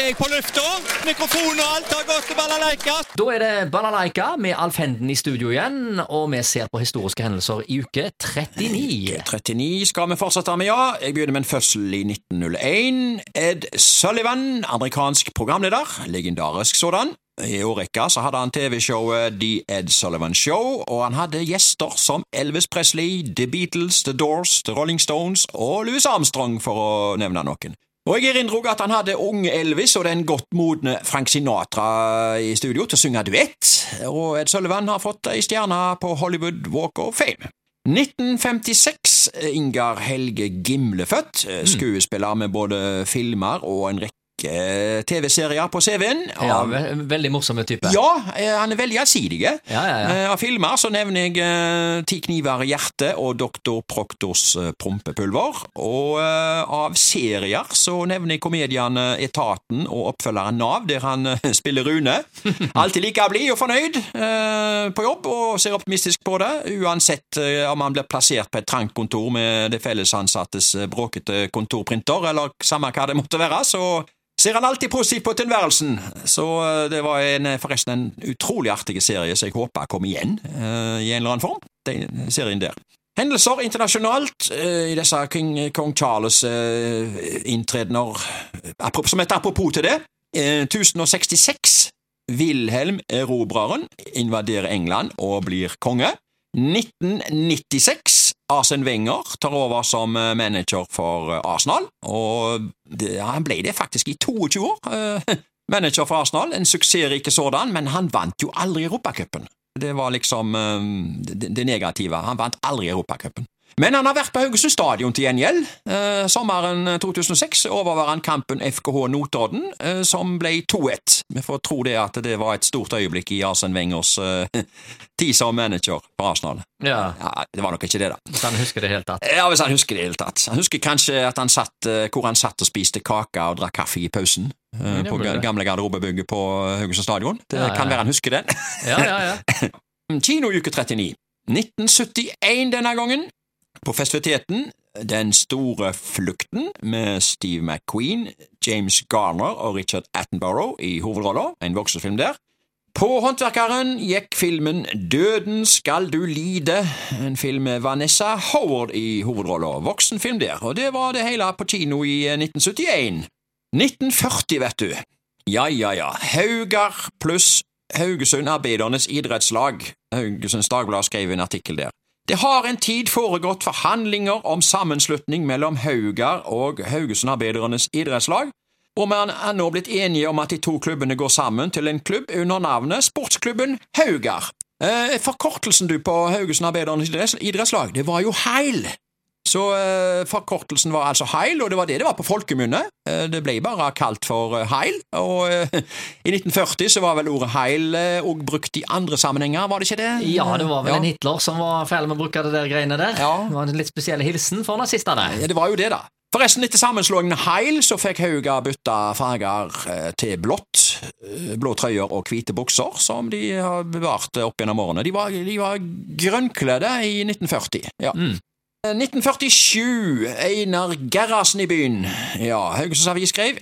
er jeg på lufta. Mikrofon og alt har gått til balalaika. Da er det Balalaika med Alf Henden i studio igjen, og vi ser på historiske hendelser i uke 39. 39 skal vi fortsette med, ja. Jeg begynner med en fødsel i 1901. Ed Sullivan, amerikansk programleder, legendarisk sådan. I årrekka så hadde han TV-showet The Ed Sullivan Show, og han hadde gjester som Elvis Presley, The Beatles, The Doors, The Rolling Stones og Louis Armstrong, for å nevne noen. Og Jeg erindrer at han hadde unge Elvis og den godt modne Frank Sinatra i studio til å synge duett, og Ed Sullivan har fått ei stjerne på Hollywood Walk of Fame. 1956. Ingar Helge Gimle født. Skuespiller med både filmer og en rekke TV-serier på CV-en. Ja, ve veldig morsomme type. ja, eh, han er veldig allsidig. Ja, ja, ja. Eh, Av filmer så nevner jeg eh, Ti kniver i hjertet og Doktor Proktors prompepulver. Og av serier så nevner jeg komediene Etaten og oppfølgeren Nav, der han spiller Rune. Alltid like blid og fornøyd på jobb og ser optimistisk på det, uansett om han blir plassert på et trangt kontor med det fellesansattes bråkete kontorprinter, eller samme hva det måtte være, så ser han alltid positivt på tilværelsen. Så eh, det var en, forresten en utrolig artig serie, så jeg håper kommer igjen uh, i en eller annen form, den serien der. Hendelser internasjonalt uh, i disse King, kong Charles eh, apropos- Som et apropos til det. Eh, 1066. Wilhelm Erobreren invaderer England og blir konge. 1996. Arsen Wenger tar over som eh, manager for eh, Arsenal, og det, han ble det faktisk i 22 år. eh, Manager for Arsenal, en suksessrike sådan, men han vant jo aldri Europacupen. Det var liksom det, det negative. Han vant aldri Europacupen. Men han har vært på Haugesund stadion til gjengjeld. Eh, sommeren 2006 overvar han kampen FKH Notodden, eh, som ble 2-1. Vi får tro det at det var et stort øyeblikk i Arsen Wengers eh, tid som manager på Arsenal. Ja, Ja, det var nok ikke det, da. Hvis han husker det helt tatt. Ja, Hvis han husker det hele tatt. Han husker kanskje at han satt, eh, hvor han satt og spiste kake og drakk kaffe i pausen. eh, det på det. gamle garderobebygget på Haugesund stadion. Det Ja, ja, kan være han husker den. Ja, ja, ja. Kinouke 39. 1971 denne gangen. På festiviteten Den store flukten med Steve McQueen, James Garner og Richard Attenborough i hovedrolla, en voksenfilm der. På Håndverkeren gikk filmen Døden skal du lide, en film med Vanessa Howard i hovedrolla, voksenfilm der, og det var det hele på kino i eh, 1971. 1940, vet du. Ja, ja, ja. Haugar pluss Haugesund Arbeidernes idrettslag. Haugesunds Dagblad skrev en artikkel der. Det har en tid foregått forhandlinger om sammenslutning mellom Haugar og Haugesund Arbeidernes idrettslag, og man er nå blitt enige om at de to klubbene går sammen til en klubb under navnet Sportsklubben Haugar. Eh, forkortelsen du på Haugesund Arbeidernes idrettslag, det var jo Heil. Så eh, forkortelsen var altså Heil, og det var det det var på folkemunne. Eh, det ble bare kalt for eh, Heil, og i 1940 så var vel ordet Heil òg brukt i andre sammenhenger, var det ikke det? Ja, det var vel Ja. en Hitler som var feil med å bruke det der greiene der. Ja. Det var en litt spesiell hilsen for nazistene. Ja, det var jo det, da. Forresten, etter sammenslåingen Heil så fikk Hauga bytta farger til blått. Blå trøyer og hvite bukser, som de har bevart opp gjennom årene. De var, de var grønnkledde i 1940. ja. Eh, 1947. Einar Gerhardsen i byen. Ja, Haugesunds Avis skrev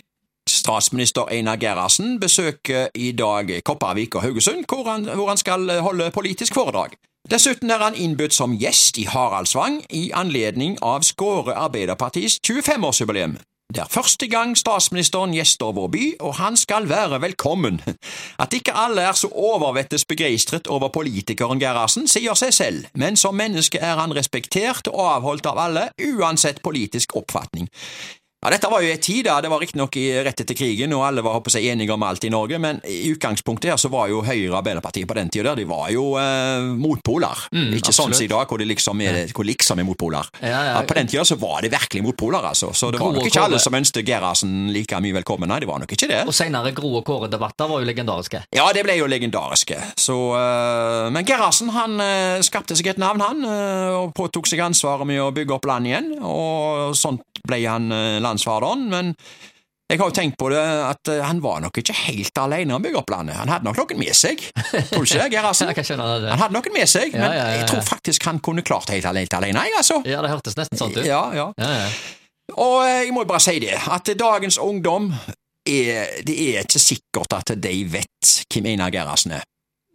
Statsminister Einar Gerhardsen besøker i dag Kopervik og Haugesund, hvor han, hvor han skal holde politisk foredrag. Dessuten er han innbudt som gjest i Haraldsvang i anledning av Skåre Arbeiderpartis 25-årsjubileum. Det er første gang statsministeren gjester vår by, og han skal være velkommen. At ikke alle er så overvettes begeistret over politikeren Gerhardsen, sier seg selv, men som menneske er han respektert og avholdt av alle, uansett politisk oppfatning. Ja, Dette var jo en tid da det var riktignok i- rett etter krigen, og alle var håper seg enige om alt i Norge, men i utgangspunktet her så var jo Høyre og Arbeiderpartiet på den tida de var jo eh, motpoler. Ikke sånn absolutt. som i dag, hvor de liksom er, hvor liksom er motpoler. Ja, ja. på den tida så var det virkelig motpoler, altså. Så det var nok ikke alle som ønsket Gerhardsen like mye velkommen, nei, det var nok ikke det. Og senere Gro og Kåre-debatter var jo legendariske. Ja, det ble jo legendariske. Så, eh, men Gerhardsen han eh, skapte seg et navn, han, eh, og påtok seg ansvaret med å bygge opp landet igjen. Og sånt ble han uh, landsfaderen. Men jeg har jo tenkt på det at eh, han var nok ikke helt alene om å bygge opp landet. Han hadde nok noen med seg. Tror du ikke det, Gerhardsen? Han hadde noen med seg, men ja, ja, ja. jeg tror faktisk han kunne klart det helt alene, jeg, altså. Ja, det hørtes nesten sånn ut. Ja, ja. Og eh, jeg må jo bare si det, at dagens ungdom er, det er ikke sikkert at de vet hvem Einar Gerhardsen er.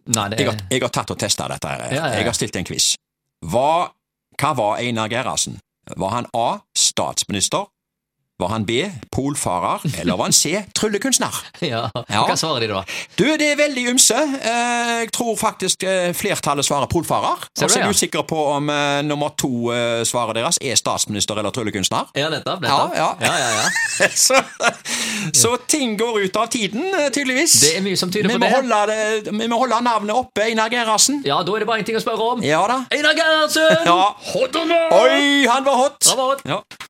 Nei, det Jeg har, jeg har tatt og testa dette. her. Jeg har stilt en quiz. Hva, hva var Einar Gerhardsen? Var han A. statsminister? Var han B. polfarer? Eller var han C. tryllekunstner? ja. Ja. Hva svarer de da? Du, det er veldig ymse. Eh, Jeg tror faktisk eh, flertallet svarer polfarer. Og så er jeg ja? usikker på om eh, nummer to svaret deres er statsminister eller tryllekunstner. Ja, nettopp. nettopp. Ja, ja, ja, ja. så, så ting går ut av tiden, tydeligvis. Det er mye som tyder vi på det. holde vi må holde navnet oppe, Einar Gerhardsen. Ja, da er det bare én ting å spørre om. Ja da. Einar Gerhardsen! Ja. Hot or not? Oi, han var hot! Han var hot. Ja.